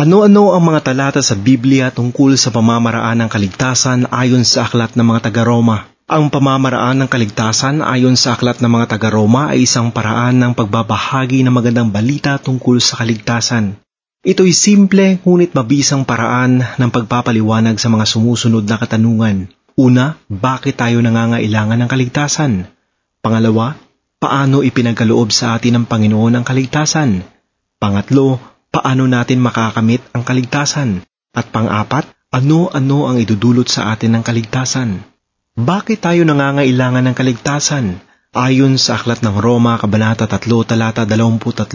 Ano-ano ang mga talata sa Biblia tungkol sa pamamaraan ng kaligtasan ayon sa aklat ng mga taga-Roma? Ang pamamaraan ng kaligtasan ayon sa aklat ng mga taga-Roma ay isang paraan ng pagbabahagi ng magandang balita tungkol sa kaligtasan. Ito'y simple ngunit mabisang paraan ng pagpapaliwanag sa mga sumusunod na katanungan. Una, bakit tayo nangangailangan ng kaligtasan? Pangalawa, paano ipinagkaloob sa atin ng Panginoon ang kaligtasan? Pangatlo, paano natin makakamit ang kaligtasan? At pang-apat, ano-ano ang idudulot sa atin ng kaligtasan? Bakit tayo nangangailangan ng kaligtasan? Ayon sa Aklat ng Roma, Kabanata 3, Talata 23,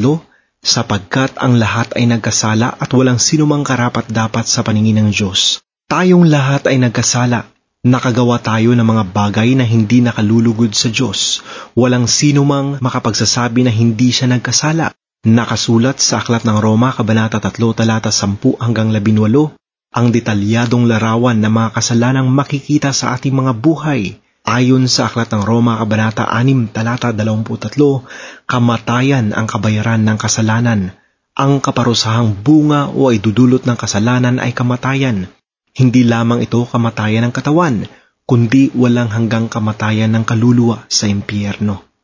sapagkat ang lahat ay nagkasala at walang sinumang karapat dapat sa paningin ng Diyos. Tayong lahat ay nagkasala. Nakagawa tayo ng mga bagay na hindi nakalulugod sa Diyos. Walang sinumang makapagsasabi na hindi siya nagkasala. Nakasulat sa Aklat ng Roma, Kabanata 3, Talata 10 hanggang 18, ang detalyadong larawan ng mga kasalanang makikita sa ating mga buhay. Ayon sa Aklat ng Roma, Kabanata 6, Talata 23, kamatayan ang kabayaran ng kasalanan. Ang kaparusahang bunga o idudulot ng kasalanan ay kamatayan. Hindi lamang ito kamatayan ng katawan, kundi walang hanggang kamatayan ng kaluluwa sa impyerno.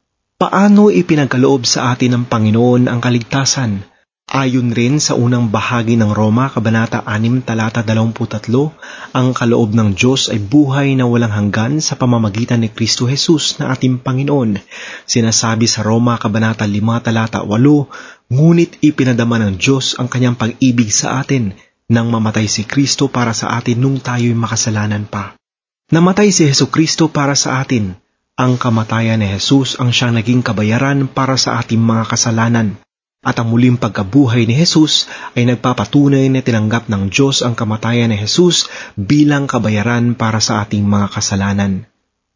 Paano ipinagkaloob sa atin ng Panginoon ang kaligtasan? Ayon rin sa unang bahagi ng Roma, Kabanata 6, Talata 23, ang kaloob ng Diyos ay buhay na walang hanggan sa pamamagitan ni Kristo Jesus na ating Panginoon. Sinasabi sa Roma, Kabanata 5, Talata 8, Ngunit ipinadama ng Diyos ang kanyang pag-ibig sa atin nang mamatay si Kristo para sa atin nung tayo'y makasalanan pa. Namatay si Heso Kristo para sa atin, ang kamatayan ni Jesus ang siyang naging kabayaran para sa ating mga kasalanan. At ang muling pagkabuhay ni Jesus ay nagpapatunay na tinanggap ng Diyos ang kamatayan ni Jesus bilang kabayaran para sa ating mga kasalanan.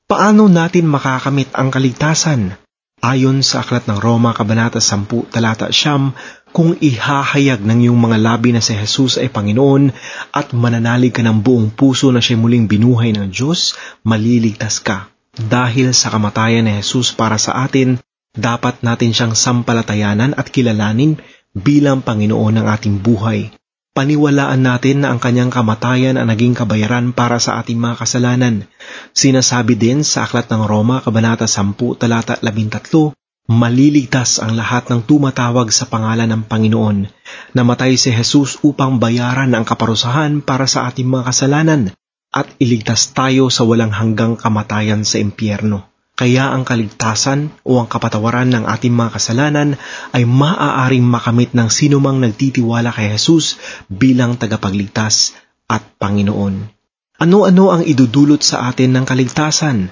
Paano natin makakamit ang kaligtasan? Ayon sa Aklat ng Roma, Kabanata 10, Talata Siyam, kung ihahayag ng iyong mga labi na si Jesus ay Panginoon at mananalig ka ng buong puso na siya muling binuhay ng Diyos, maliligtas ka. Dahil sa kamatayan ni Jesus para sa atin, dapat natin siyang sampalatayanan at kilalanin bilang Panginoon ng ating buhay. Paniwalaan natin na ang kanyang kamatayan ang naging kabayaran para sa ating mga kasalanan. Sinasabi din sa Aklat ng Roma, Kabanata 10, Talata 13, Maliligtas ang lahat ng tumatawag sa pangalan ng Panginoon. Namatay si Jesus upang bayaran ang kaparusahan para sa ating mga kasalanan at iligtas tayo sa walang hanggang kamatayan sa impyerno. Kaya ang kaligtasan o ang kapatawaran ng ating mga kasalanan ay maaaring makamit ng sinumang nagtitiwala kay Jesus bilang tagapagligtas at Panginoon. Ano-ano ang idudulot sa atin ng kaligtasan?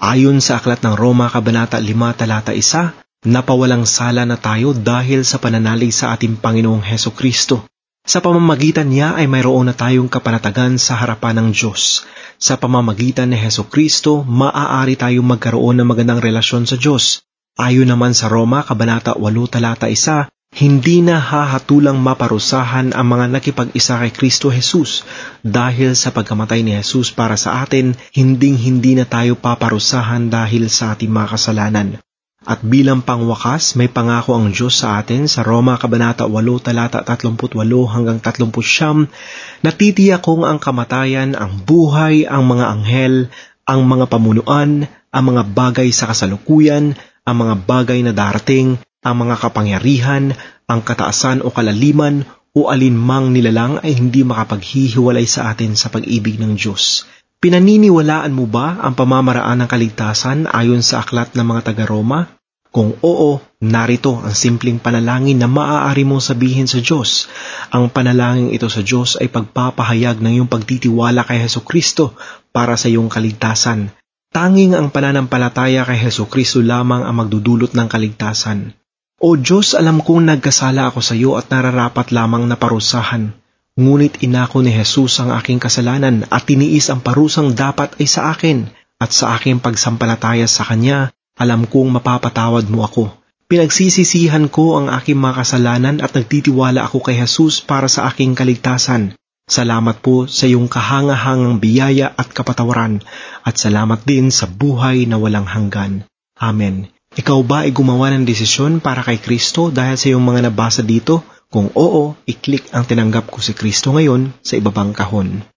Ayon sa Aklat ng Roma, Kabanata 5, Talata 1, napawalang sala na tayo dahil sa pananalig sa ating Panginoong Heso Kristo. Sa pamamagitan niya ay mayroon na tayong kapanatagan sa harapan ng Diyos. Sa pamamagitan ni Heso Kristo, maaari tayong magkaroon ng magandang relasyon sa Diyos. Ayon naman sa Roma, Kabanata 8, Talata 1, hindi na hahatulang maparusahan ang mga nakipag-isa kay Kristo Jesus dahil sa pagkamatay ni Jesus para sa atin, hinding-hindi na tayo paparusahan dahil sa ating mga kasalanan. At bilang pangwakas, may pangako ang Diyos sa atin sa Roma Kabanata 8 talata 38 hanggang 39, natitiyak kong ang kamatayan, ang buhay, ang mga anghel, ang mga pamunuan, ang mga bagay sa kasalukuyan, ang mga bagay na darating, ang mga kapangyarihan, ang kataasan o kalaliman, o alinmang nilalang ay hindi makapaghihiwalay sa atin sa pag-ibig ng Diyos. Pinaniniwalaan mo ba ang pamamaraan ng kaligtasan ayon sa aklat ng mga taga-Roma? Kung oo, narito ang simpleng panalangin na maaari mong sabihin sa Diyos. Ang panalangin ito sa Diyos ay pagpapahayag ng iyong pagtitiwala kay Heso Kristo para sa iyong kaligtasan. Tanging ang pananampalataya kay Heso Kristo lamang ang magdudulot ng kaligtasan. O Diyos, alam kong nagkasala ako sa iyo at nararapat lamang na parusahan. Ngunit inako ni Jesus ang aking kasalanan at tiniis ang parusang dapat ay sa akin at sa aking pagsampalataya sa Kanya, alam kong mapapatawad mo ako. Pinagsisisihan ko ang aking mga kasalanan at nagtitiwala ako kay Jesus para sa aking kaligtasan. Salamat po sa iyong kahangahangang biyaya at kapatawaran at salamat din sa buhay na walang hanggan. Amen. Ikaw ba ay gumawa ng desisyon para kay Kristo dahil sa iyong mga nabasa dito Kung oo, i-click ang tinanggap ko si Kristo ngayon sa ibabang kahon.